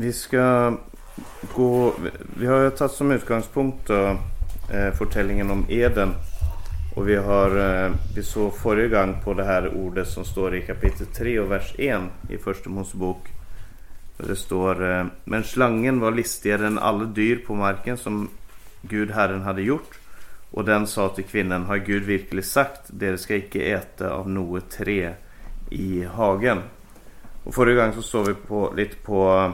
Vi ska gå... Vi har ju tagit som utgångspunkt då, eh, fortällingen om Eden. Och vi har... Eh, vi såg förra gången på det här ordet som står i kapitel 3 och vers 1 i Första Mosebok. Det står eh, Men slangen var listigare än alla dyr på marken som Gud Herren hade gjort. Och den sa till kvinnan, har Gud verkligen sagt, det ska icke äta av något tre i hagen. Och förra gången så såg vi på, lite på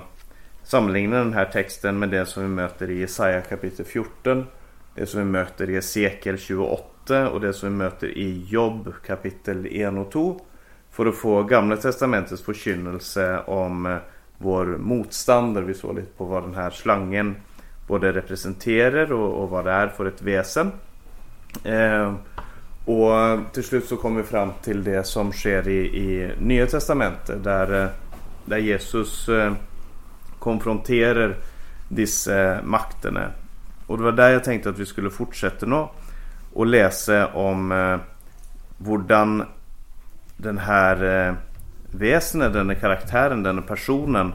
sammanligna den här texten med det som vi möter i Jesaja kapitel 14. Det som vi möter i Hesekiel 28 och det som vi möter i Jobb kapitel 1 och 2. För att få Gamla Testamentets förkynnelse om eh, vår motståndare. Vi såg lite på vad den här slangen både representerar och, och vad det är för ett väsen. Eh, och till slut så kommer vi fram till det som sker i, i Nya Testamentet där, eh, där Jesus eh, konfronterar dessa eh, makterna. Och det var där jag tänkte att vi skulle fortsätta nu och läsa om eh, den här eh, väsenet, den här karaktären, den här personen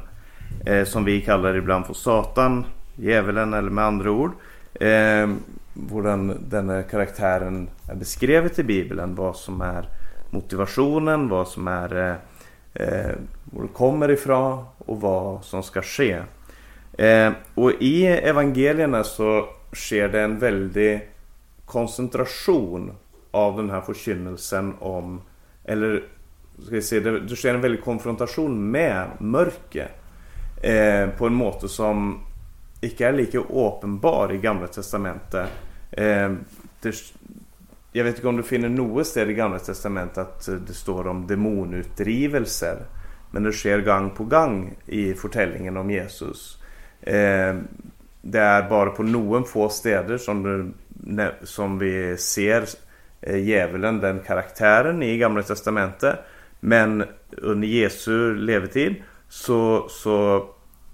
eh, som vi kallar ibland för Satan, djävulen eller med andra ord. Eh, hur den karaktären är beskrivet i Bibeln. Vad som är motivationen, vad som är eh, eh, var det kommer ifrån och vad som ska ske. Eh, och i evangelierna så sker det en väldig koncentration av den här förkynnelsen om, eller ska vi säga, det, det sker en väldig konfrontation med mörker. Eh, på en måte som inte är lika uppenbar i Gamla Testamentet. Eh, det, jag vet inte om du finner något sted i Gamla Testamentet att det står om demonutdrivelser. Men det sker gång på gång i berättelsen om Jesus. Eh, det är bara på någon få städer som, det, som vi ser eh, djävulen, den karaktären i Gamla Testamentet. Men under Jesu levetid så, så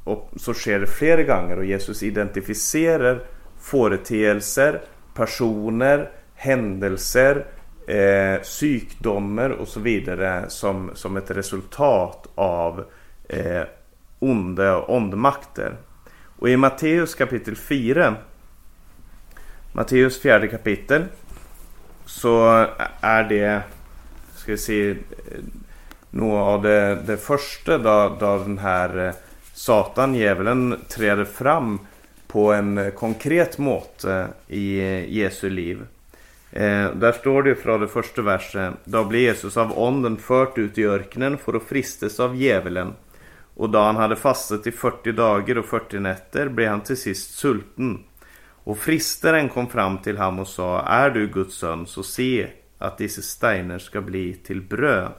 och så sker det flera gånger och Jesus identifierar företeelser, personer, händelser, eh, sjukdomar och så vidare som, som ett resultat av eh, onda och ondmakter. Och i Matteus kapitel 4 Matteus fjärde kapitel så är det ska vi se något av det, det första då, då den här eh, Satan, djävulen, träder fram på en konkret måte i eh, Jesu liv. Eh, där står det från det första versen. Då blev Jesus av onden fört ut i öknen för att fristas av djävulen. Och då han hade fastat i 40 dagar och 40 nätter blev han till sist sulten. Och fristaren kom fram till honom och sa, är du Guds son så se att dessa stenar ska bli till bröd.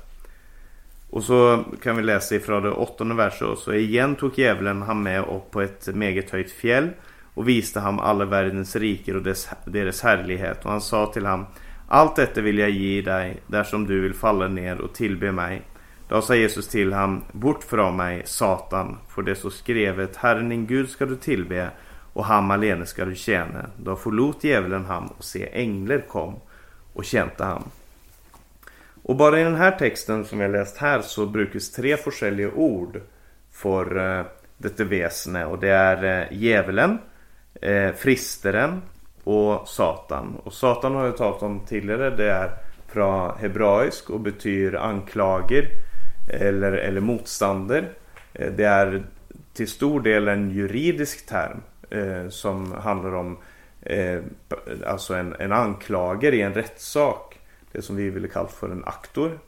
Och så kan vi läsa ifrån det åttonde verset. Så igen tog djävulen han med upp på ett meget höjt fjäll och visade ham alla världens riker och dess, deras härlighet. Och han sa till ham Allt detta vill jag ge dig, där som du vill falla ner och tillbe mig. Då sa Jesus till ham Bort från mig, Satan, för det så skrevet Herren din Gud ska du tillbe och ham alene ska du tjäna. Då förlot djävulen ham och se änglar kom och tjänte ham. Och bara i den här texten som jag läst här så brukas tre olika ord för uh, detta väsne och det är uh, djävulen, eh, fristeren och Satan. Och Satan har jag talat om tidigare. Det är från hebraisk och betyder anklager eller, eller motstånder. Eh, det är till stor del en juridisk term eh, som handlar om eh, alltså en, en anklager i en rättssak det som vi ville kalla för en aktor.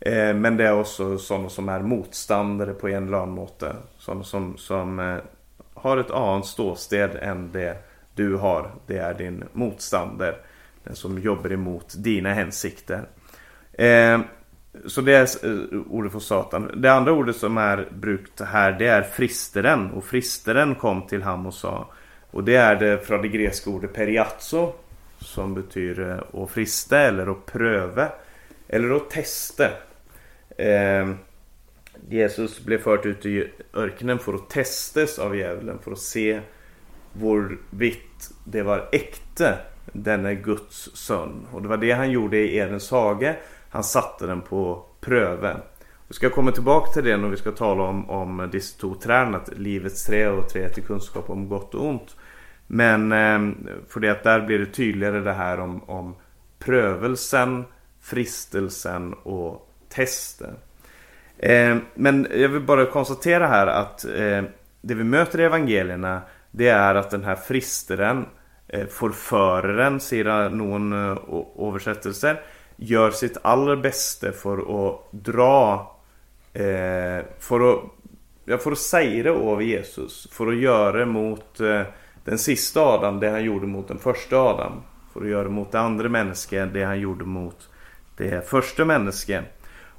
Eh, men det är också sådana som är motståndare på en eller annan måte. Sådana som, som eh, har ett annat ståsted än det du har. Det är din motståndare. Den som jobbar emot dina hänsikter. Eh, så det är eh, ordet för Satan. Det andra ordet som är brukt här det är fristeren. Och fristeren kom till ham och sa. Och det är det från det grekiska ordet periazzo som betyder eh, att frista eller att pröva eller att testa. Eh, Jesus blev fört ut i örknen för att testas av djävulen för att se vitt det var äkta denne Guds son. Och det var det han gjorde i Edens hage. Han satte den på pröve. Vi ska komma tillbaka till det när vi ska tala om, om dessa två träden, livets trä och träet till kunskap om gott och ont. Men eh, för det att där blir det tydligare det här om, om prövelsen, fristelsen och testen. Eh, men jag vill bara konstatera här att eh, det vi möter i evangelierna det är att den här fristeren, eh, förföraren, säger någon eh, översättelser, gör sitt allra bästa för att dra, eh, för att, ja, för att säga det över Jesus. För att göra mot eh, den sista Adam det han gjorde mot den första Adam. För att göra mot det andra människan det han gjorde mot det första människan.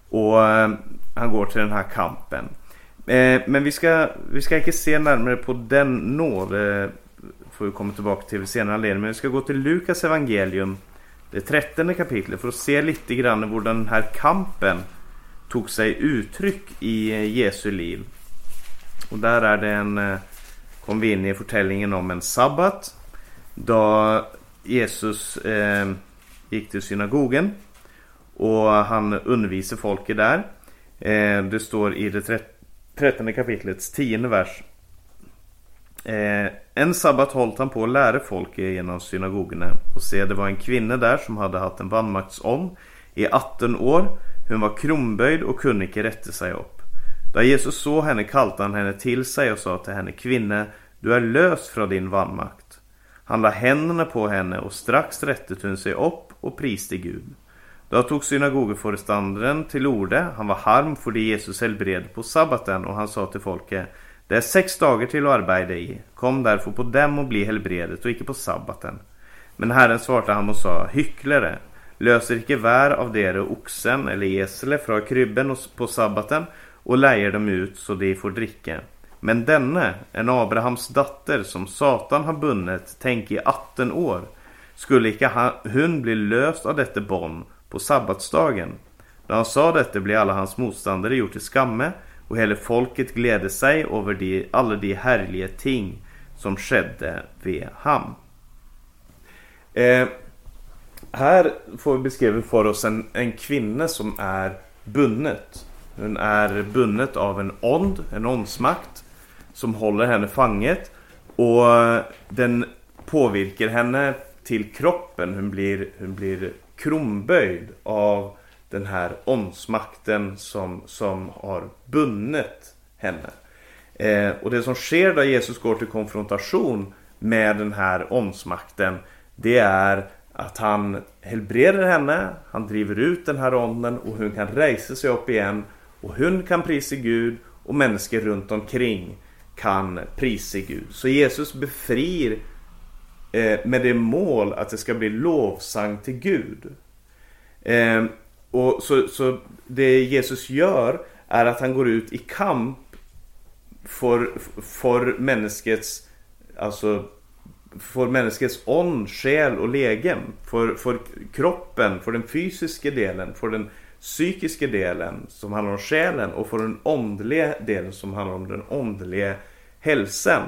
Och eh, han går till den här kampen. Eh, men vi ska, vi ska inte se närmare på den nåd. Det får vi komma tillbaka till senare. Men vi ska gå till Lukas evangelium. Det trettonde kapitlet. För att se lite grann hur den här kampen tog sig uttryck i eh, Jesu liv. Och där är det en... Kom vi in i förtällningen om en sabbat. Då Jesus eh, gick till synagogen. Och han undervisar folket där. Eh, det står i det 13 kapitlets 10 vers. Eh, en sabbat höll han på att lära folk genom synagogorna. Och se, det var en kvinna där som hade haft en vanmaktsånd i 18 år. Hon var kronböjd och kunde inte rätta sig upp. Då Jesus såg henne kallade han henne till sig och sa till henne Kvinna, du är löst från din vanmakt. Han la händerna på henne och strax rättade hon sig upp och priste Gud. Då tog synagogeföreståndaren till orde. Han var harm för det Jesus helbred på sabbaten och han sa till folket Det är sex dagar till att arbeta i. Kom därför på dem och bli helbredet och icke på sabbaten. Men Herren svarade han och sa Hycklare, löser icke vär av dere oxen eller esele från krybben på sabbaten och lejer dem ut så de får dricka. Men denne, en Abrahams dotter som Satan har bundet, tänk i 18 år, skulle icke hon bli löst av detta bond på sabbatsdagen. När han sa detta blev alla hans motståndare gjort till skamme och hela folket glädde sig över de, alla de härliga ting som skedde vid ham. Eh, här får vi beskrivet för oss en, en kvinna som är bundet. Hon är bundet av en ond, en ondsmakt som håller henne fanget och den påvirkar henne till kroppen. Hon blir, hon blir kronböjd av den här omsmakten som, som har bunnit henne. Eh, och det som sker då Jesus går till konfrontation med den här omsmakten det är att han helbreder henne, han driver ut den här onden och hon kan resa sig upp igen och hon kan prisa Gud och människor runt omkring kan prisa Gud. Så Jesus befrir eh, med det mål att det ska bli lovsang till Gud. Eh, och så, så det Jesus gör är att han går ut i kamp för, för människets alltså för människets ond, själ och lägen, För, för kroppen, för den fysiska delen, för den psykiska delen som handlar om själen och för den åndliga delen som handlar om den åndliga hälsan.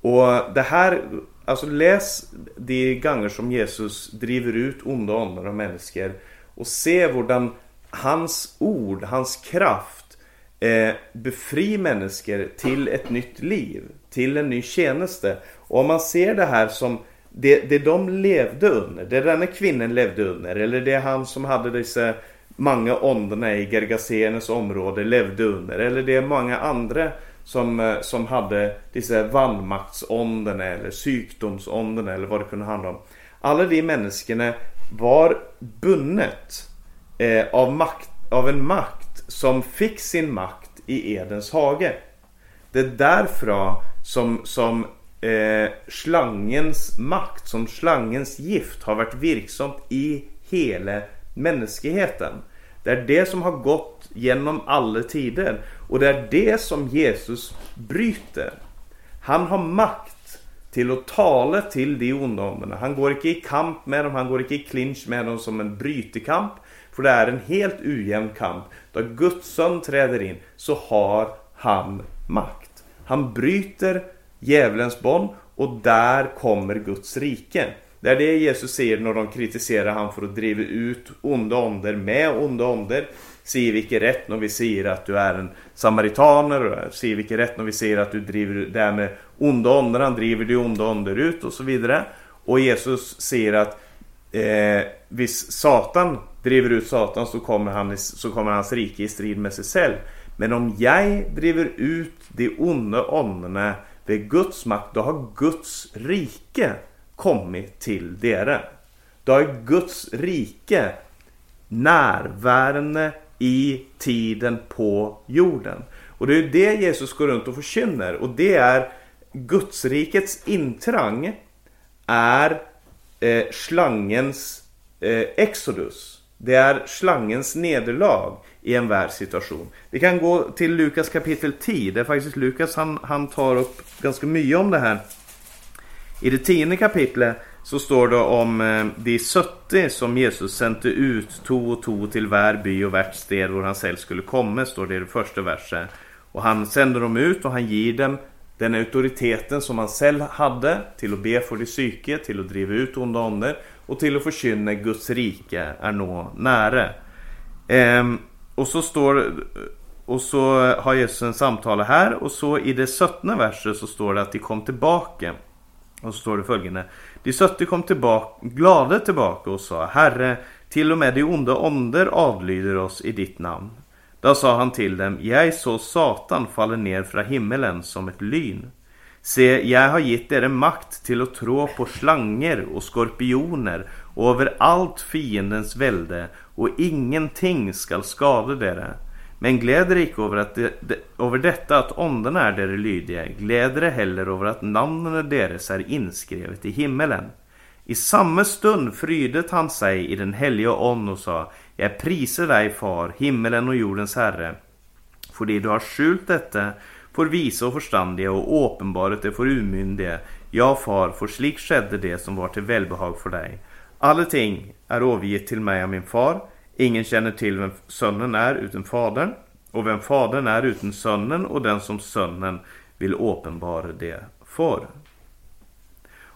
Och det här Alltså läs de gånger som Jesus driver ut onda andar och människor och se hur hans ord, hans kraft eh, befri människor till ett nytt liv, till en ny tjänste. Och om man ser det här som det, det de levde under, det denna kvinnan levde under, eller det han som hade dessa många åndarna i Gergasenes område levde under, eller det många andra som, eh, som hade dessa vanmaktsånderna eller sjukdomsånderna eller vad det kunde handla om. Alla de människorna var bundet eh, av, makt, av en makt som fick sin makt i Edens hage. Det är därför som, som eh, slangens makt, som slangens gift har varit virksamt i hela mänskligheten. Det är det som har gått genom alla tider. Och det är det som Jesus bryter. Han har makt till att tala till de onda. Han går inte i kamp med dem, han går inte i clinch med dem som en brytekamp. För det är en helt ojämn kamp. Då Guds son träder in så har han makt. Han bryter djävulens bond och där kommer Guds rike. Det är det Jesus säger när de kritiserar han för att driva ut onda onder med onda onder säger vi rätt när vi säger att du är en samaritaner. Säger vi rätt när vi säger att du driver det här med onda onder. Han driver de onda onder ut och så vidare. Och Jesus säger att eh, hvis Satan driver ut Satan så kommer, han, så kommer hans rike i strid med sig själv. Men om jag driver ut de onda åndorna vid Guds makt, då har Guds rike kommit till dere. Då är Guds rike närvarande i tiden på jorden. Och det är det Jesus går runt och förkynner. Och det är Gudsrikets intrang är eh, slangens eh, exodus. Det är slangens nederlag i en världssituation. Vi kan gå till Lukas kapitel 10. Det är faktiskt Lukas han, han tar upp ganska mycket om det här. I det tionde kapitlet så står det om eh, de 70 som Jesus sände ut to och to till var by och vart sted hvor han själv skulle komma, står det i det första verset. Och han sänder dem ut och han ger dem den auktoriteten som han själv hade till att be för de psyke, till att driva ut onda onder och till att förkynna Guds rike är nå nära. Ehm, och så står och så har Jesus en samtal här och så i det 17 verset så står det att de kom tillbaka. Och så står det följande. De 70 kom tillbaka, glada tillbaka och sa Herre, till och med de onda onder avlyder oss i ditt namn. Då sa han till dem, jag så Satan faller ner från himmelen som ett lyn. Se, jag har gett er makt till att trå på slanger och skorpioner och över allt fiendens välde och ingenting skall skada dere. Men gläder icke över, att det, det, över detta att ånderna är dere lydiga, gläder heller över att namnen deras är inskrivet i himmelen. I samma stund frydet han sig i den heliga ånd och sa, jag priser dig far, himmelen och jordens herre, för det du har skjult detta för visa och förståndiga och uppenbarat det för umyndiga. Ja, far, för slik skedde det som var till välbehag för dig. Alla ting är övergivet till mig av min far. Ingen känner till vem sonen är utan fadern och vem fadern är utan sonen och den som sonen vill uppenbara det för.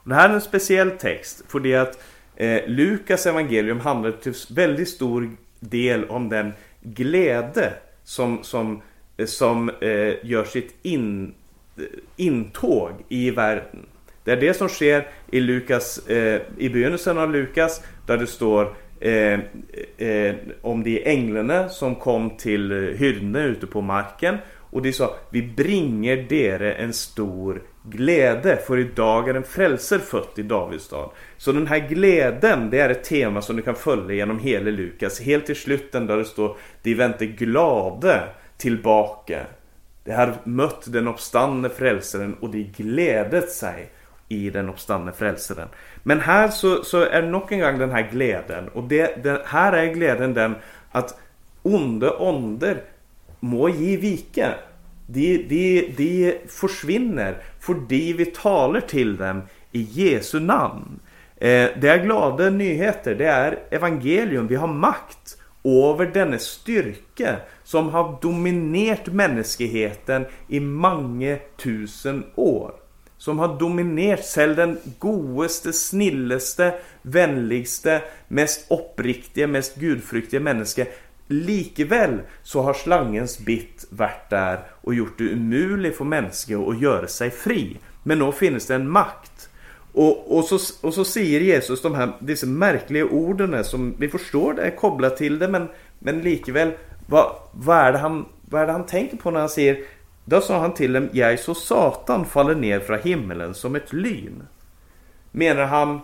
Och det här är en speciell text för det att eh, Lukas evangelium handlar till väldigt stor del om den glädje som, som, eh, som eh, gör sitt in, eh, intåg i världen. Det är det som sker i Lukas, eh, i begynnelsen av Lukas där det står eh, eh, om de änglarna som kom till Hyrne ute på marken. Och de sa, vi bringer dere en stor glädje för idag är en frälser fött i Davids stad. Så den här glädjen, det är ett tema som du kan följa genom hela Lukas. Helt till slutet där det står, de väntar glada tillbaka. De har mött den uppståndne frälsaren och de glädet sig i den uppståndne frälsaren. Men här så, så är nog en gång den här glädjen och det, det, här är glädjen den att onde onder må ge vika. De, de, de försvinner fordi vi talar till dem i Jesu namn. Eh, det är glada nyheter, det är evangelium, vi har makt över denna styrka som har dominerat mänskligheten i många tusen år som har dominerat selv den godaste, snilleste, vänligaste, mest uppriktiga, mest gudfruktiga människa. Likväl så har slangens bitt varit där och gjort det omöjligt för människor att göra sig fri. Men nu finns det en makt. Och, och, så, och så säger Jesus de här dessa märkliga orden som vi förstår det är kopplat till det men, men likväl vad, vad, är det han, vad är det han tänker på när han säger då sa han till dem, jag så Satan faller ner från himmelen som ett lyn. Menar han,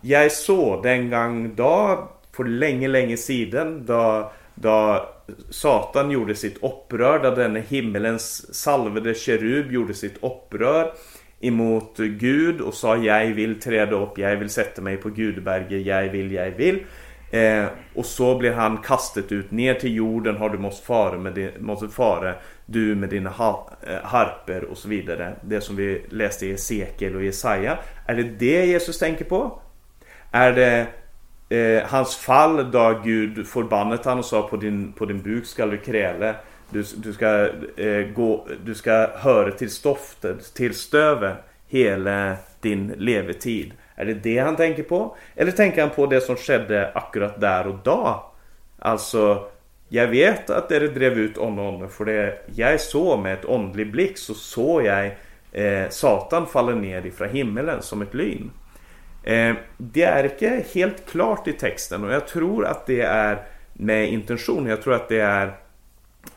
jag så den gång då, för länge, länge sedan, då, då Satan gjorde sitt upprör, då denne himmelens salvede kerub gjorde sitt upprör emot Gud och sa jag vill träda upp, jag vill sätta mig på Gudberget, jag vill, jag vill. Eh, och så blir han kastet ut ner till jorden har du måste fara, med din, måste fara du med dina ha, eh, harper och så vidare. Det som vi läste i Esekiel och Jesaja. Är det det Jesus tänker på? Är det eh, hans fall då Gud förbannat han och sa på din, på din buk ska du kräla. Du, du, ska, eh, gå, du ska höra till stoftet, till stövet hela din levetid. Är det det han tänker på? Eller tänker han på det som skedde akkurat där och då? Alltså jag vet att det drev ut onde för det jag såg med ett åndlig blick så såg jag eh, Satan falla ner ifrån himmelen som ett lyn. Eh, det är inte helt klart i texten och jag tror att det är med intention. Jag tror att det är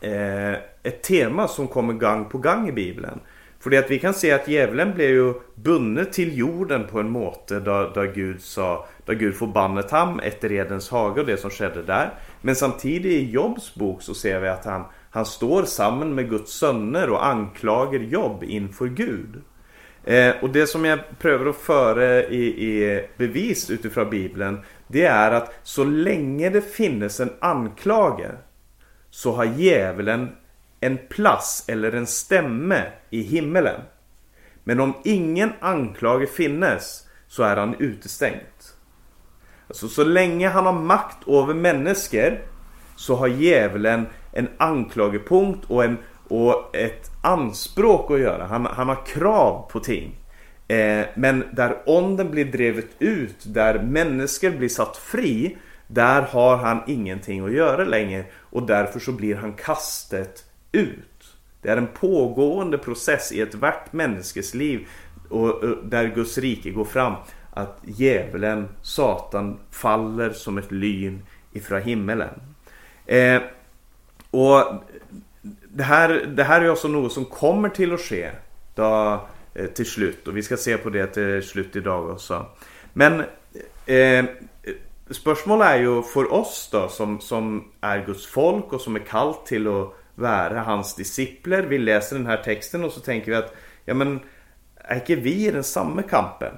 eh, ett tema som kommer gång på gång i Bibeln. För det att vi kan se att djävulen blev ju bundet till jorden på en måte där, där Gud sa där Gud förbannat ham efter Edens hage och det som skedde där. Men samtidigt i Jobs bok så ser vi att han, han står samman med Guds söner och anklagar Jobb inför Gud. Eh, och det som jag prövar att föra i, i bevis utifrån bibeln, det är att så länge det finns en anklage, så har djävulen en plats eller en stämme i himmelen. Men om ingen anklage finnes, så är han utestängt. Alltså så länge han har makt över människor så har djävulen en anklagepunkt och en, och ett anspråk att göra. Han, han har krav på ting. Eh, men där onden blir drevet ut, där människor blir satt fri, där har han ingenting att göra längre och därför så blir han kastet ut. Det är en pågående process i ett vart människes liv och, och, där Guds rike går fram. Att djävulen, Satan, faller som ett lyn ifrån himmelen. Eh, och det här det här är också något som kommer till att ske då, eh, till slut och vi ska se på det till slut idag också. Men eh, spörsmålet är ju för oss då som, som är Guds folk, och som är kallt till att vara hans discipler. Vi läser den här texten och så tänker vi att, ja, men är inte vi i den samma kampen?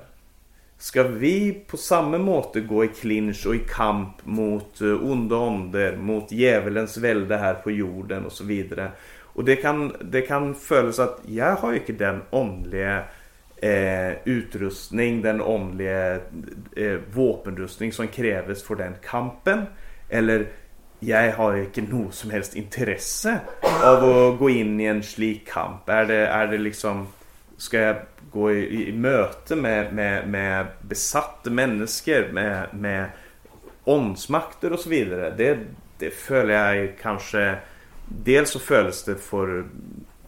Ska vi på samma måte gå i clinch och i kamp mot eh, onda onde ånder, mot djävulens välde här på jorden osv.? Og det kan, det kan följas att jag har inte den åndelige eh, utrustning, den åndelige eh, vapenrustning som krävs för den kampen. Eller jag har inte något som helst intresse av att gå in i en slik kamp. Är det, är det liksom Ska jag gå i, i möte med, med, med, besatta människor, med, med åndsmakter osv.? Det, det följer jag kanske, Dels så följs det för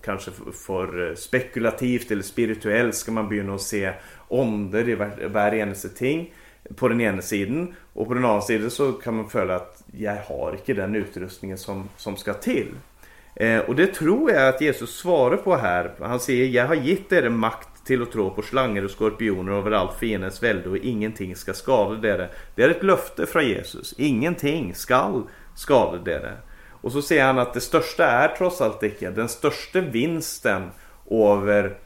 kanske för spekulativt eller spirituellt. Ska man börja se ånder i varje var ting på den ena sidan och på den andra sidan så kan man följa att jag har inte den utrustningen som, som ska till. Eh, och det tror jag att Jesus svarar på här. Han säger, jag har gett er makt till att tro på slanger och skorpioner över allt fiendens välde och ingenting ska skada er. Det är ett löfte från Jesus. Ingenting skall skada er. Och så säger han att det största är trots allt icke. Den största vinsten över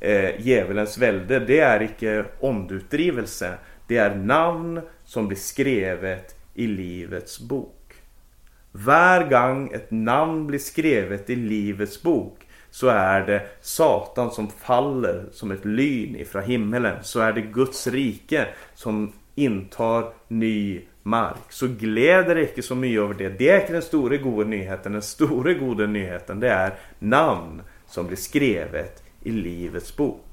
eh, djävulens välde det är icke omdutdrivelse. Det är namn som blir skrevet i livets bok. Var gång ett namn blir skrevet i livets bok, så är det Satan som faller som ett lyn ifrån himmelen. Så är det Guds rike som intar ny mark. Så gläder er icke så mycket över det. Det är den stora goda nyheten. Den stora goda nyheten det är namn som blir skrevet i livets bok.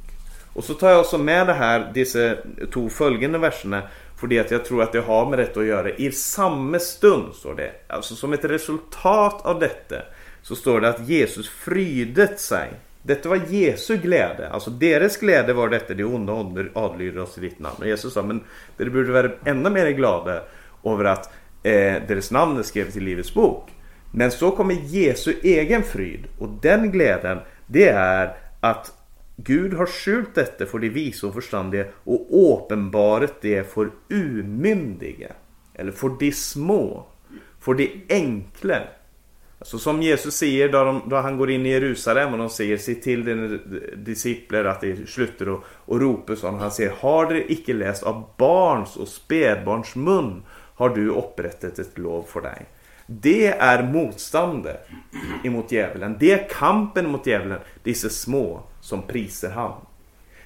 Og så tar jeg også med det her, disse to følgende versene fordi at jeg tror at det har med dette å gjøre. I samme stund, står det. Altså som et resultat av dette så står det at Jesus frydet seg. Dette var Jesu glede. Altså deres glede var dette. De onde ånder adlyder oss i ditt navn. Og Jesus sa men dere burde være enda mer glade over at eh, deres navn er skrevet i livets bok. Men så kommer Jesu egen fryd. Og den gleden, det er at Gud har skjult dette for de vise og forstandige og åpenbaret det for umyndige. Eller for de små. For de enkle. Alltså Som Jesus säger då de, då, han går in i Jerusalem och de säger Se till dina discipler att de slutar och, och ropa så Han säger, Har du icke läst av barns och spädbarns mun har du upprättat ett lov för dig. Det är motståndet emot djävulen. Det är kampen mot djävulen, dessa små som priser ham.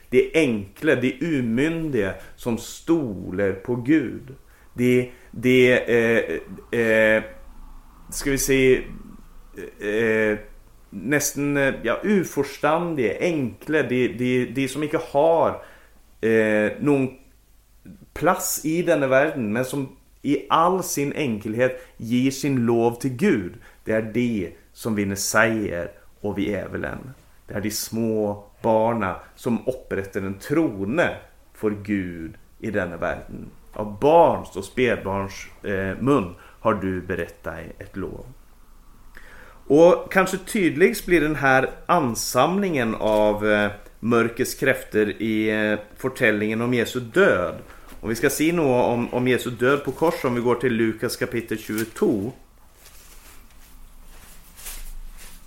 De det de umyndiga som stoler på Gud. De, de eh, eh, ska vi se, eh, eh nästan eh, ja, uforstandige, enkla, De, det, det som inte har eh, någon plats i denna världen, men som i all sin enkelhet ger sin lov till Gud. Det är det som vinner seger och vi är väl en. Det är de små barna som upprättar en trone för Gud i denna världen. Av barns och spädbarns eh, mun har du berättat ett lov. Och kanske tydligast blir den här ansamlingen av eh, mörkets kräfter i eh, fortällningen om Jesu död. Och vi ska se något om, om Jesu död på kors om vi går till Lukas kapitel 22.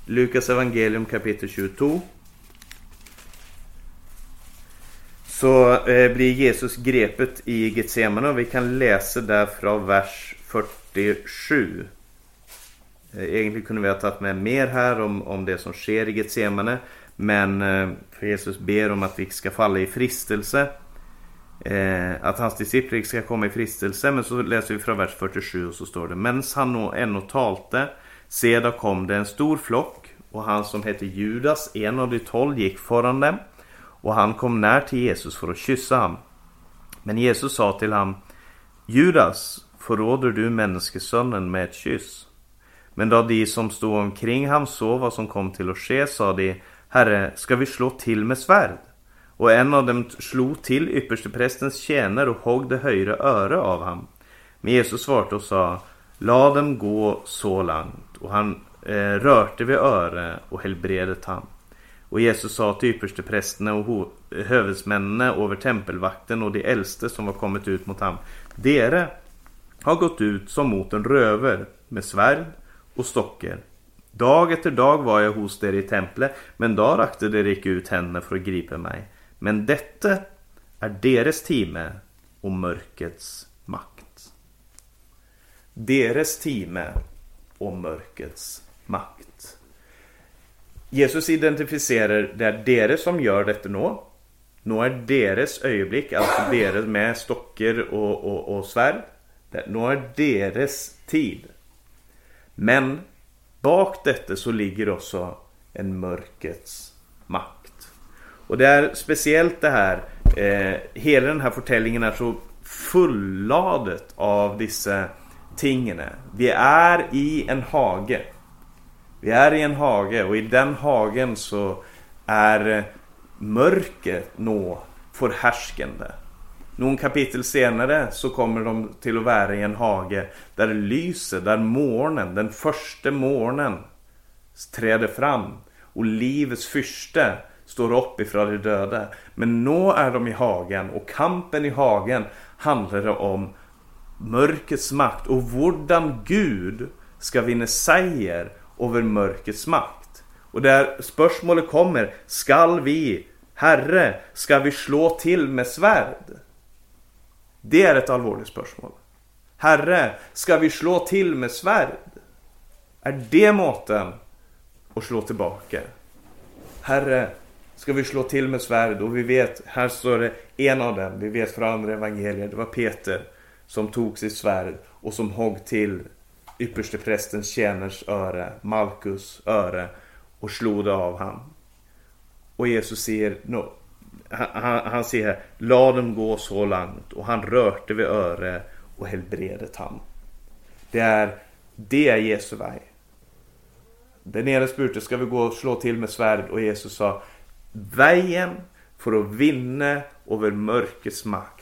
Lukas evangelium kapitel 22. Så eh, blir Jesus grepet i Getsemane och vi kan läsa där från vers 47. Eh, egentligen kunde vi ha tagit med mer här om, om det som sker i Getsemane. Men eh, för Jesus ber om att vi ska falla i fristelse. Eh, att hans discipler ska komma i fristelse. Men så läser vi från vers 47 och så står det. Mens han ännu talte. Sedan kom det en stor flock. Och han som hette Judas, en av de tolv, gick föran dem. Och han kom när till Jesus för att kyssa honom. Men Jesus sa till honom. Judas, förråder du människosonen med ett kyss? Men då de som stod omkring ham såg vad som kom till att ske sa de Herre, ska vi slå till med svärd? Och en av dem slog till yppersteprästens tjänare och högg det högra öre av ham. Men Jesus svarade och sa La dem gå så långt. Och han eh, rörte vid öre och helbredet han. Och Jesus sa till yppersteprästerna och hövdsmännen över tempelvakten och de äldste som var kommit ut mot ham. Dere har gått ut som mot en röver med svärd och stocker. Dag efter dag var jag hos er i templet, men då rakte det icke ut henne för att gripa mig. Men detta är deras time och mörkrets makt. Deras time och mörkrets makt. Jesus identifierar det är deras som gör detta nu. Nu är deras ögonblick, alltså deras med stockar och, och, och svärd. Nu är deras tid. Men bak detta så ligger också en mörkrets makt. Och det är speciellt det här, eh, hela den här berättelsen är så fulladet av dessa tingen. Vi är i en hage. Vi är i en hage och i den hagen så är mörkret nå förhärskande. Någon kapitel senare så kommer de till att vara i en hage där det lyser, där månen, den första månen träder fram och livets fyrste står upp ifrån de döda. Men nu är de i hagen och kampen i hagen handlar om mörkrets makt och hurdan Gud ska vinna seger över mörkrets makt. Och där spörsmålet kommer, skall vi, Herre, ska vi slå till med svärd? Det är ett allvarligt spörsmål. Herre, ska vi slå till med svärd? Är det måten att slå tillbaka? Herre, ska vi slå till med svärd? Och vi vet, här står det en av dem, vi vet från andra evangelier, det var Peter som tog sitt svärd och som högg till ypperste prästens tjäners öre, Malkus öre och slog det av han. Och Jesus säger, no, han, han säger La dem gå så långt och han rörte vid öre och helbredet han. Det är det är Jesu väg. Den ena spurte ska vi gå och slå till med svärd och Jesus sa Vägen för att vinna över mörkrets makt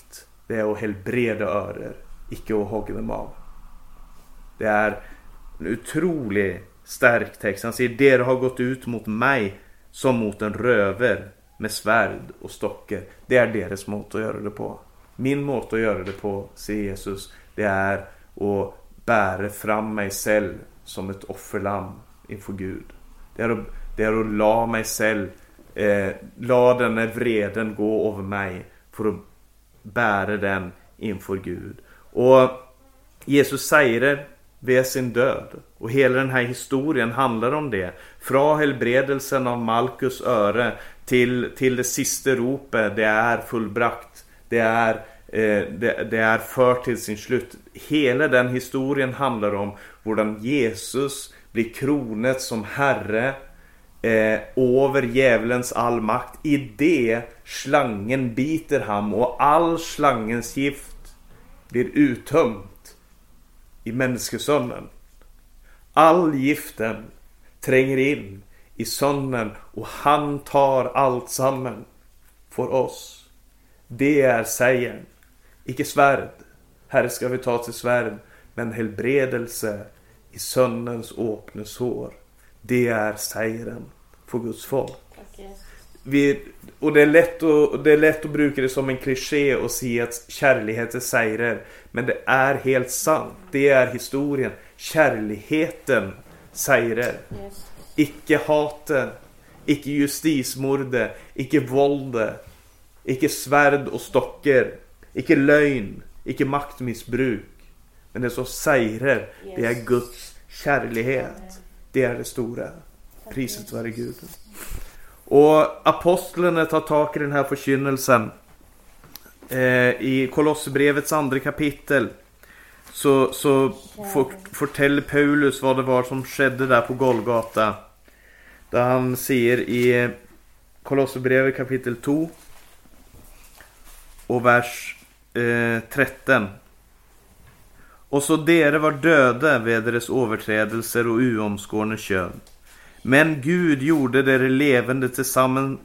det är att helbreda örer, icke att hugga dem av. Det är en otroligt stark text. Han säger, det har gått ut mot mig som mot en röver med svärd och stockar. Det är deras mått att göra det på. Min mått att göra det på, säger Jesus, det är att bära fram mig själv som ett offerlamm inför Gud. Det är att, det är att la mig själv, eh, la den vreden gå över mig för att bära den inför Gud. Och Jesus säger det vid sin död. Och hela den här historien handlar om det. Från helbredelsen av Malkus öre till, till det sista ropet, det är fullbrakt. Det är, eh, det, det, är fört till sin slut. Hela den historien handlar om hur Jesus blir kronet som herre eh, över djävulens all makt. I det slangen biter ham och all slangens gift blir uttömt i människosonen. All giften tränger in i sonen och han tar allt samman för oss. Det är sägen. Icke svärd. Här ska vi ta till svärd. Men helbredelse i sonnens åpne sår. Det är sägeren för Guds folk. Okay. Vi, och det är, lätt att, det är lätt att bruka det som en kliché och säga att kärlighet är sägrer. Men det är helt sant. Det är historien. Kärligheten sägrer. Yes. Icke hatet, icke justismorde, icke vålde, icke svärd och stocker, icke lögn, icke maktmissbruk. Men det som säger yes. det är Guds kärlighet. Det är det stora. Priset vare Gud. Och apostlarna tar tag i den här förkynnelsen. Eh, I Kolosserbrevets andra kapitel så, så fortäller Paulus vad det var som skedde där på Golgata. Där han säger i Kolosserbrevet kapitel 2 och vers eh, 13. Och så dere var döda vid deras överträdelser och uomskårne kön. Men Gud gjorde dere levande tillsammans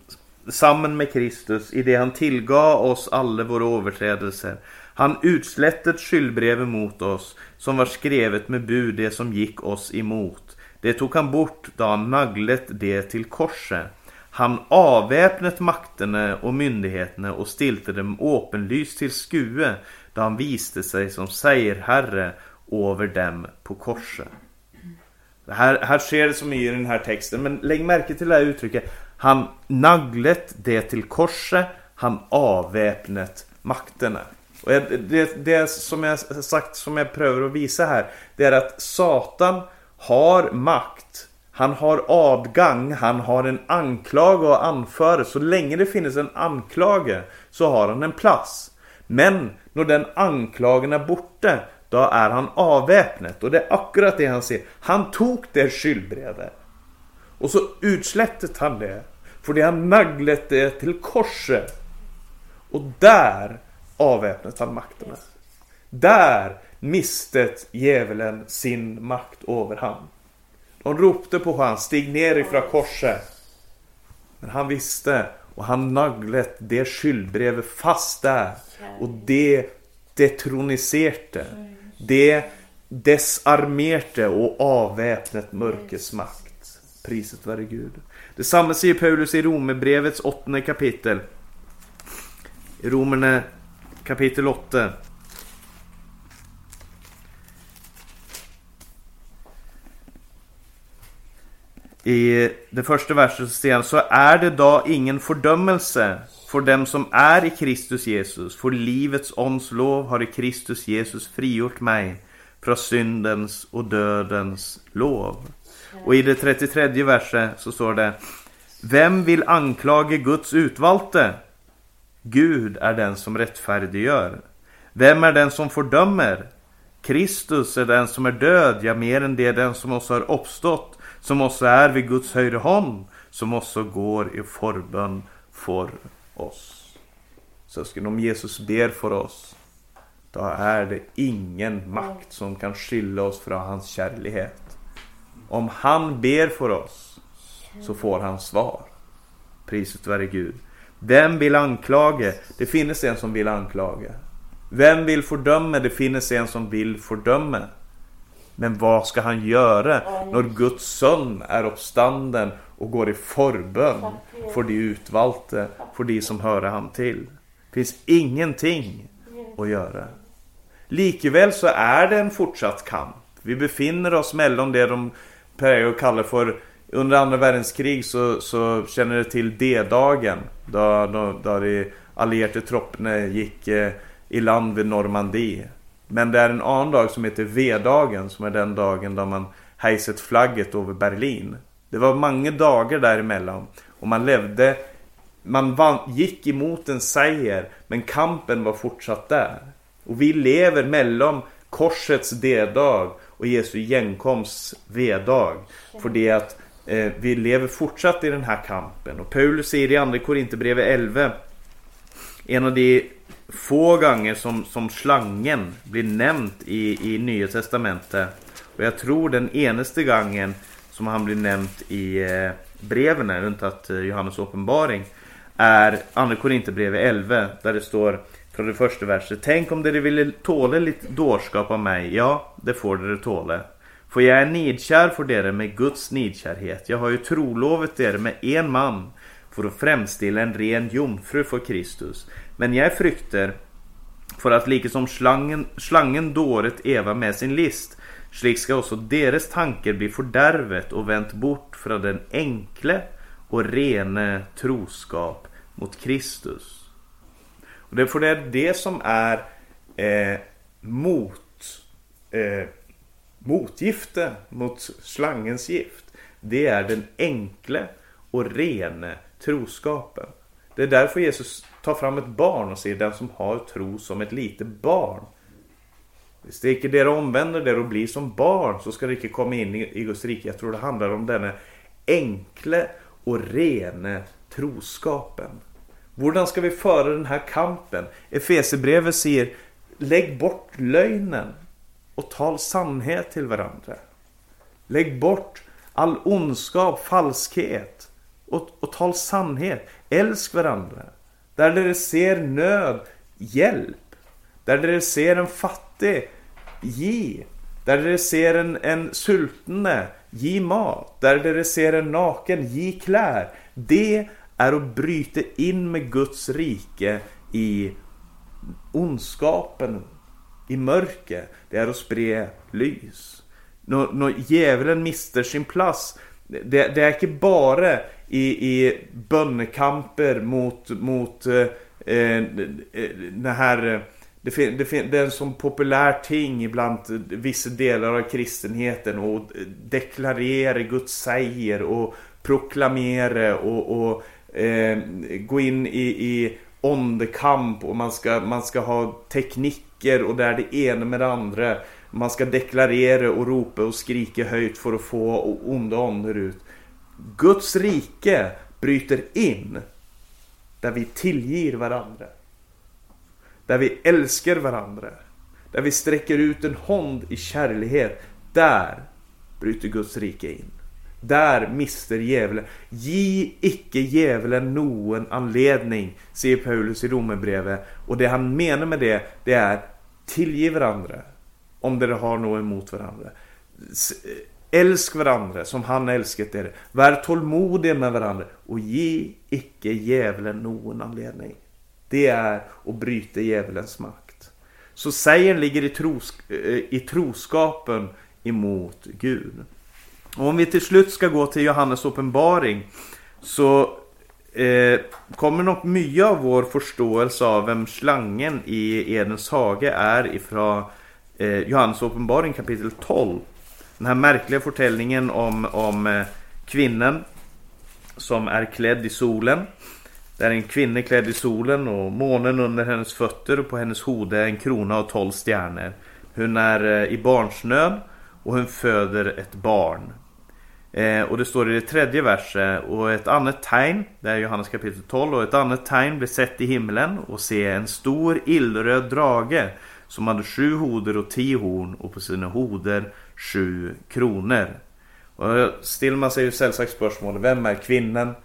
samman med Kristus i det han tillgav oss alla våra överträdelser. Han utslättet skyldbrevet mot oss som var skrevet med bud det som gick oss emot. Det tog han bort då han naglet det till korset. Han avväpnet makterna och myndigheterna och stilte dem åpenlyst till skue då han viste sig som segerherre över dem på korset. Här, här sker det som i den här texten, men lägg märke till det här uttrycket. Han naglet det till korset, han avväpnet makterna. Och det, det som jag sagt, som jag prövar att visa här, det är att Satan har makt. Han har adgang, han har en anklage att anföra. Så länge det finns en anklage så har han en plats. Men när den anklagen är borta, då är han avväpnet. Och det är akkurat det han ser. Han tog det skyldbrevet. Och så utslättet han det. För det han naglet det till korset. Och där avväpnet han makterna. Där mistet djävulen sin makt över han. De ropte på honom, stig ner ifrån korset. Men han visste och han naglet det skyldbrevet fast där. Och det detroniserade. Det desarmerte och avväpnet mörkets makt. Priset vare Gud. Detsamma säger Paulus i Romerbrevets åttonde kapitel. I Romerna kapitel 8. I den första versen så säger han, så är det då ingen fördömelse för dem som är i Kristus Jesus. För livets ons lov har i Kristus Jesus frigjort mig från syndens och dödens lov. Och i det 33 verset så står det Vem vill anklaga Guds utvalde? Gud är den som rättfärdiggör. Vem är den som fördömer? Kristus är den som är död, ja mer än det den som också har uppstått, som också är vid Guds högra hand, som också går i förbön för oss. Sösken, om Jesus ber för oss, då är det ingen makt som kan skilja oss från hans kärlighet. Om han ber för oss, så får han svar. Priset vare Gud. Vem vill anklaga? Det finns en som vill anklaga. Vem vill fördöma? Det finns en som vill fördöma. Men vad ska han göra när Guds son är uppstanden och går i förbön för de utvalda, för de som hör han till? Det finns ingenting att göra. Likväl så är det en fortsatt kamp. Vi befinner oss mellan det de kallar för under andra världskrig så, så känner det till D-dagen. Då, då, då de allierade trupperna gick eh, i land vid Normandie. Men det är en annan dag som heter V-dagen som är den dagen då man hejset flagget över Berlin. Det var många dagar däremellan. Och man levde, man vann, gick emot en seger men kampen var fortsatt där. Och vi lever mellan korsets D-dag och Jesu genkomsts V-dag. För det att Eh, vi lever fortsatt i den här kampen. Och Paulus säger i andra Korinthierbrevet 11 en av de få gånger som, som slangen blir nämnt i, i Nya Testamentet. Och jag tror den enaste gången som han blir nämnt i eh, breven runt att eh, Johannes uppenbaring är Andra Korinthierbrevet 11 där det står från det första verset. Tänk om det ville tåla lite dårskap av mig. Ja, det får det tåla. För jag är nidkär för dere med Guds nidkärhet. Jag har ju trolovet dere med en man för att framställa en ren jomfru för Kristus. Men jag frykter för att liksom slangen, slangen dåret Eva med sin list, slik ska också deras tankar bli fördärvet och vänt bort från den enkle och rene troskap mot Kristus. Och det är det det som är eh, mot eh, motgifte mot slangens gift. Det är den enkle och rene troskapen. Det är därför Jesus tar fram ett barn och ser den som har tro som ett litet barn. Hvis det inte dere omvänder er och blir som barn så ska det inte komma in i Guds rike. Jag tror det handlar om denna enkle och rene troskapen. Hur ska vi föra den här kampen? Efesebrevet säger Lägg bort lögnen och tal sannhet till varandra. Lägg bort all ondskap, falskhet och, och tal sannhet. Älsk varandra. Där ni ser nöd, hjälp. Där ni ser en fattig, ge. Där ni ser en, en sultne, ge mat. Där ni ser en naken, ge kläder. Det är att bryta in med Guds rike i ondskapen, i mörker. Det är att sprida lys. När, när djävulen mister sin plats. Det, det är inte bara i, i bönnekamper mot, mot eh, eh den här eh, det, fin, det, fin, det är en sån populär ting bland vissa delar av kristenheten och deklarera Guds säger och proklamera och, och eh, gå in i, i ondekamp och man ska, man ska ha tekniker och där det ena med det andra. Man ska deklarera och ropa och skrika höjt för att få onda ånder ut. Guds rike bryter in där vi tillger varandra. Där vi älskar varandra. Där vi sträcker ut en hand i kärlighet. Där bryter Guds rike in. Där mister djävulen. Ge icke djävulen någon anledning, säger Paulus i Romarbrevet. Och det han menar med det, det är tillge varandra. Om det har något emot varandra. Älsk varandra som han älskat er. Var tålmodiga med varandra och ge icke djävulen någon anledning. Det är att bryta djävulens makt. Så sägen ligger i, tros, eh, i troskapen emot Gud. Och om vi till slut ska gå till Johannes uppenbaring så eh, kommer nog mycket av vår förståelse av vem slangen i Edens hage är ifrån eh, Johannes uppenbaring kapitel 12. Den här märkliga förtällningen om, om eh, kvinnan som är klädd i solen. Det är en kvinna klädd i solen och månen under hennes fötter och på hennes hode en krona och tolv stjärnor. Hon är eh, i barnsnöd och hon föder ett barn. Eh, och det står i det tredje verset och ett annat tegn, det är Johannes kapitel 12 och ett annat tegn blir sett i himlen och se en stor illröd drage som hade sju hoder och tio horn och på sina hoder 7 kronor. Och ställer man sig ju sällsagt spörsmålet, vem är kvinnan?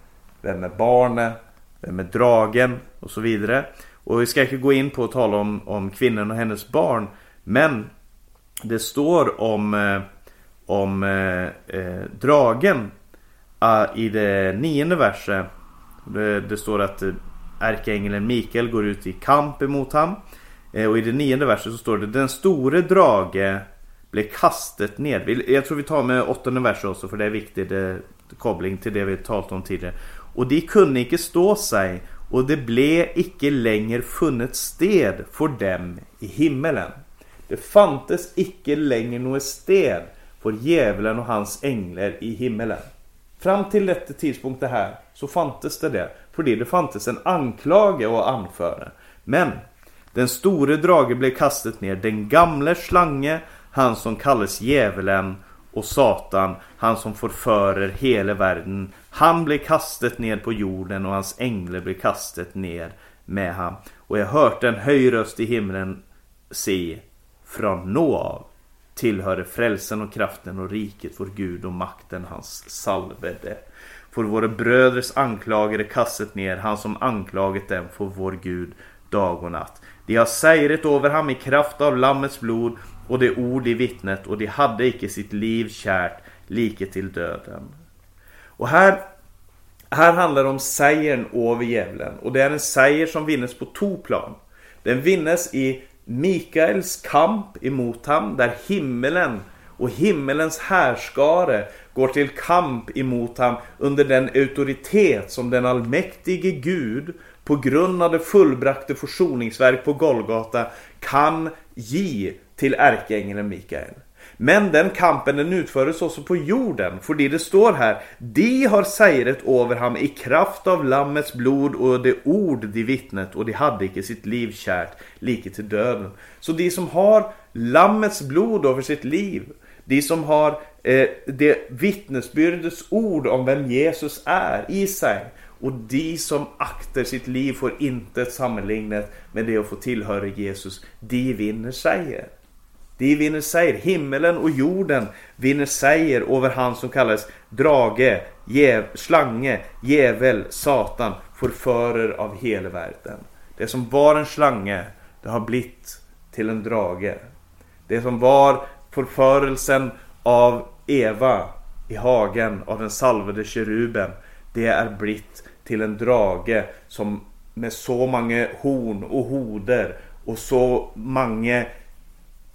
Vem är barnet? Vem är dragen? Och så vidare. Och vi ska inte gå in på att tala om, om kvinnan och hennes barn. Men det står om, eh, om eh, eh, dragen eh, i det nionde verset. Det, det står att eh, ärkeängeln Mikael går ut i kamp emot ham. Eh, och i det nionde verset så står det Den store drage blev kastet ned. Jag tror vi tar med åttonde versen också för det är viktigt. Eh, koppling till det vi talat om tidigare. Och de kunde inte stå sig och det blev icke längre funnet sted för dem i himmelen. Det fantes icke längre något sted för djävulen och hans änglar i himmelen. Fram till detta tidpunkt det här så fantes det det. För det fantes en anklage att anföra. Men den store drage blev kastet ner, den gamle slange, han som kallas djävulen och Satan, han som förförer hela världen. Han blev kastet ner på jorden och hans änglar blev kastet ner med ham. Och jag hörde en höj röst i himlen se från nå av tillhöre frälsen och kraften och riket vår Gud och makten hans salvede. Får våra bröders anklagare kastet ner, han som anklagat dem får vår Gud dag och natt. De har sejret över ham i kraft av Lammets blod och det ord i vittnet och de hade icke sitt liv kärt, like till döden. Och här, här handlar det om sejern över djävulen och det är en seger som vinnes på två plan. Den vinnes i Mikaels kamp emot ham där himmelen och himmelens härskare går till kamp emot ham under den auktoritet som den allmäktige Gud på grund av det fullbrakte försoningsverk på Golgata kan ge till ärkeängeln Mikael. Men den kampen den utföres också på jorden. För det står här. De har sejret över ham i kraft av lammets blod och det ord de vittnet och de hade icke sitt liv kärt, like till döden. Så de som har lammets blod över sitt liv. De som har eh, det vittnesbyrdets ord om vem Jesus är i sig. Och de som akter sitt liv får inte ett sammanlignet med det att få tillhöra Jesus. De vinner seger. De vinner seger. Himmelen och jorden vinner seger över han som kallas drage, jäv, slange, djävul, satan, förförer av hela världen. Det som var en slange, det har blivit till en drage. Det som var förförelsen av Eva i hagen av den salvade keruben, det är blivit till en drage som med så många horn och hoder och så många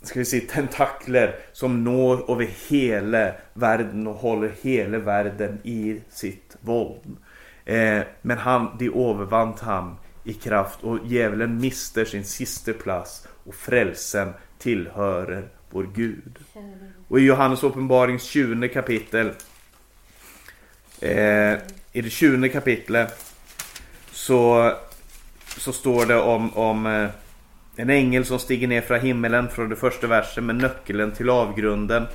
ska vi säga, tentakler som når över hela världen och håller hela världen i sitt våld. Eh, men han, de övervann han i kraft och djävulen mister sin sista plats och frälsen tillhörer vår Gud. Och i Johannes uppenbarings 20 kapitel eh, i det 20 kapitlet så, så står det om, om eh, en ängel som stiger ner från himmelen från det första versen med nyckeln till avgrunden.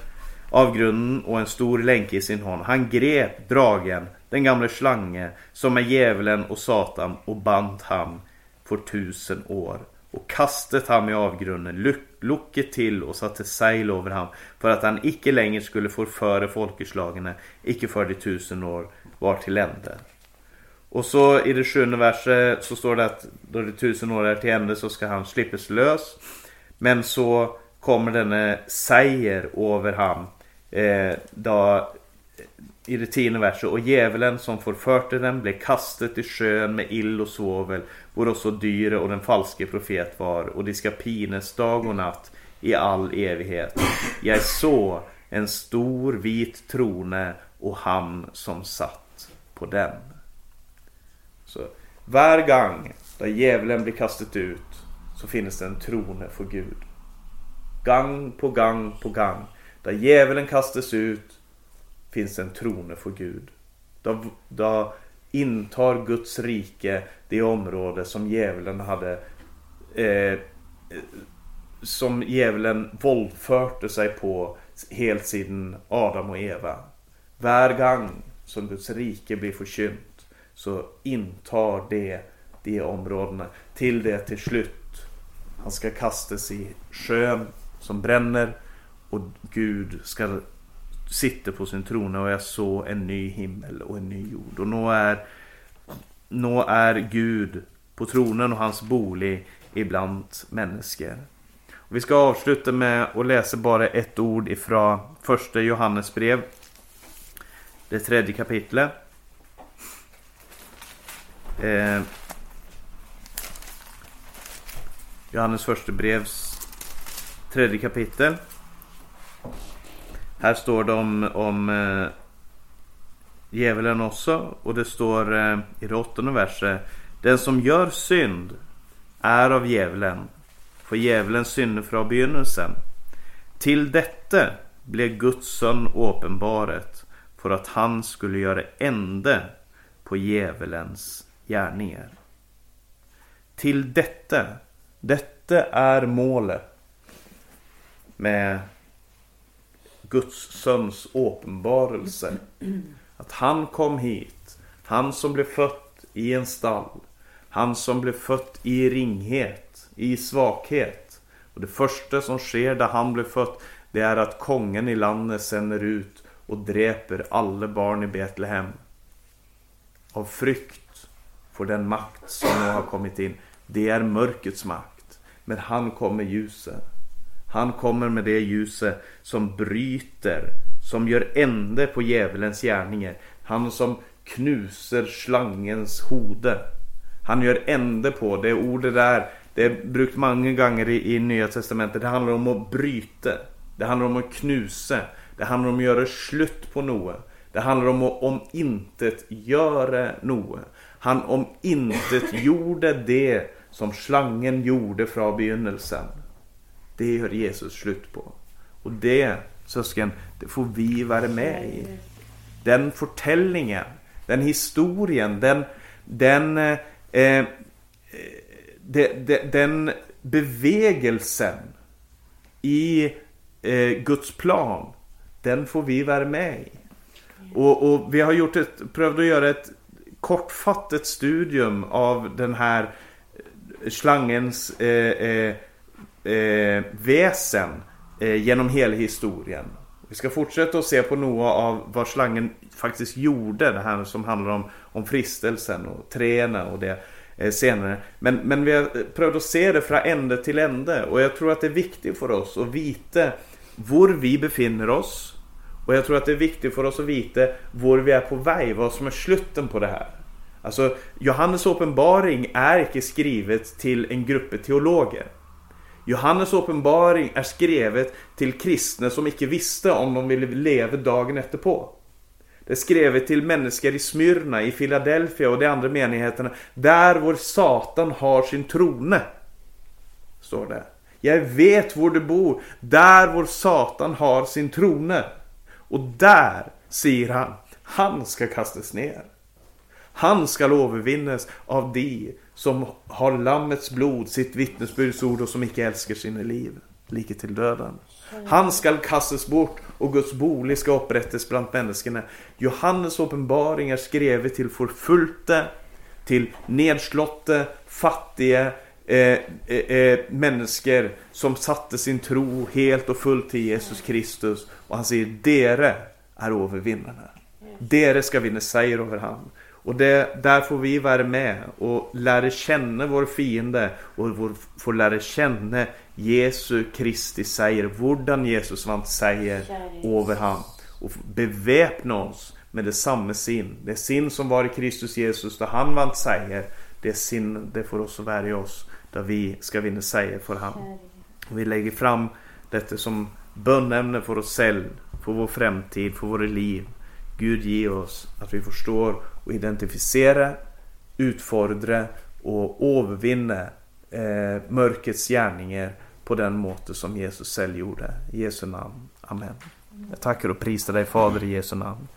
Avgrunden och en stor länk i sin hand. Han grep dragen, den gamle slange, som är djävulen och Satan och band ham för tusen år. Och kastet ham i avgrunden, locket till och satte seil över ham för att han icke längre skulle få före folkeslagene, icke för de tusen år var till ände. Och så i det sjunde verset så står det att då det tusen år är till ände så ska han slippas lös. Men så kommer denne seger över han. Eh, då, I det tionde verset. Och djävulen som förförte den blev kastet i sjön med ill och sovel. Både så dyre och den falske profet var. Och de ska pines dag och natt i all evighet. Jag så en stor vit trone och han som satt på den. Var gång där djävulen blir kastat ut så finns det en trone för Gud. Gang på gang på gang. Där djävulen kastas ut finns det en trone för Gud. Då, då intar Guds rike det område som djävulen hade eh, som djävulen våldförde sig på helt sedan Adam och Eva. Var gång som Guds rike blir förkynt så intar det de områdena till det till slut han ska kastas i sjön som bränner och Gud ska sitta på sin trone och jag så en ny himmel och en ny jord. Och nu är, nu är Gud på tronen och hans bolig ibland människor. Och vi ska avsluta med att läsa bara ett ord ifrån första Johannesbrev. Det tredje kapitlet. Eh, Johannes första brevs tredje kapitel. Här står det om, om eh, djävulen också och det står eh, i det åttonde verset. Den som gör synd är av djävulen, för djävulen synder från begynnelsen. Till detta blev Guds son åpenbaret för att han skulle göra ände på djävulens gärningar. Till detta, detta är målet med Guds sons åpenbarelse. Att han kom hit, han som blev fött i en stall. Han som blev fött i ringhet, i svaghet. Och det första som sker där han blev fött. det är att kongen i landet sänder ut och dräper alla barn i Betlehem. Av frykt för den makt som nu har kommit in. Det är mörkrets makt. Men han kommer ljuset. Han kommer med det ljuset som bryter, som gör ände på djävulens gärningar. Han som knuser slangens hode. Han gör ände på det ordet där. Det är brukt många gånger i, i Nya Testamentet. Det handlar om att bryta. Det handlar om att knusa. Det handlar om att göra slut på Noe. Det handlar om att om intet göra Noe. Han om intet gjorde det som slangen gjorde från begynnelsen. Det gör Jesus slut på. Och det, sösken, det får vi vara med i. Den förtällningen, den historien, den, den, eh, eh de, de, den bevegelsen i eh, Guds plan, den får vi vara med i. Och, och vi har gjort ett, prövat att göra ett kortfattat studium av den här eh, slangens eh, eh, eh, väsen eh, genom hela historien. Vi ska fortsätta att se på några av vad slangen faktiskt gjorde. Det här som handlar om, om fristelsen och träna och det eh, senare. Men, men vi har prövat att se det från ände till ände. Och jag tror att det är viktigt för oss att veta var vi befinner oss. Och jag tror att det är viktigt för oss att veta var vi är på väg. Vad som är slutten på det här. Alltså Johannes uppenbaring är inte skrivet till en grupp teologer. Johannes uppenbaring är skrivet till kristna som inte visste om de ville leva dagen efterpå. Det är skrivet till människor i Smyrna, i Philadelphia och de andra menigheterna. Där vår Satan har sin trone. Står det. Jag vet var du bor. Där vår Satan har sin trone. Och där, säger han, han ska kastas ner. Han skall övervinnas av de som har Lammets blod, sitt vittnesbördsord och som icke älskar sina liv, lika till döden. Han skall kastas bort och Guds bolig ska upprättas bland människorna. Johannes uppenbaring är skrivet till förföljda, till nedslåtte, fattiga eh, eh, eh, människor som satte sin tro helt och fullt till Jesus Kristus. Och han säger, dere är övervinnarna. Dere ska vinna seger över honom. Och det, där får vi vara med och lära känna vår fiende och få lära känna Jesu Kristi seger. Hurdan Jesus vann seger över han. Och beväpna oss med det samma sin. Det sin som var i Kristus Jesus då han vann seger. Det sin det får oss att vara i oss där vi ska vinna seger för han. Vi lägger fram detta som bönämne för oss själva, för vår framtid, för våra liv. Gud ge oss att vi förstår och identifiera, utfordra och övervinna eh, mörkrets gärningar på den måte som Jesus själv gjorde. I Jesu namn. Amen. Jag tackar och prisar dig Fader i Jesu namn.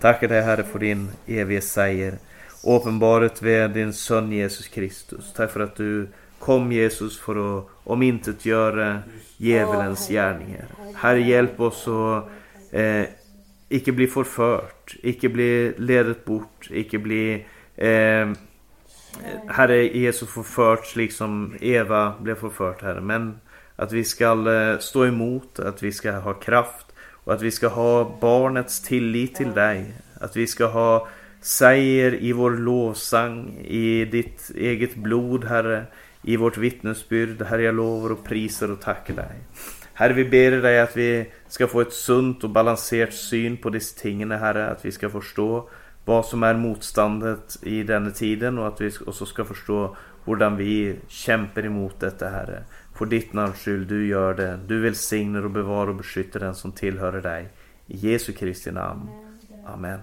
Tackar dig Herre för din evige seger. Uppenbaret vid din son Jesus Kristus. Tack för att du kom Jesus för att omintetgöra djävulens gärningar. Herre hjälp oss att eh, icke bli förfört, icke bli ledet bort, icke bli eh, Herre Jesus förförts liksom Eva blev förfört Herre. Men att vi ska eh, stå emot, att vi ska ha kraft och att vi ska ha barnets tillit till dig. Att vi ska ha seger i vår lovsang, i ditt eget blod Herre, i vårt vittnesbyrd. Herre jag lovar och prisar och tackar dig. Herre, vi ber dig att vi ska få ett sunt och balanserat syn på dessa tingene, Herre. Att vi ska förstå vad som är motståndet i denna tiden och att vi också ska förstå hur vi kämpar emot detta, Herre. För ditt namns skull, du gör det. Du välsignar och bevarar och beskyddar den som tillhör dig. I Jesu Kristi namn. Amen.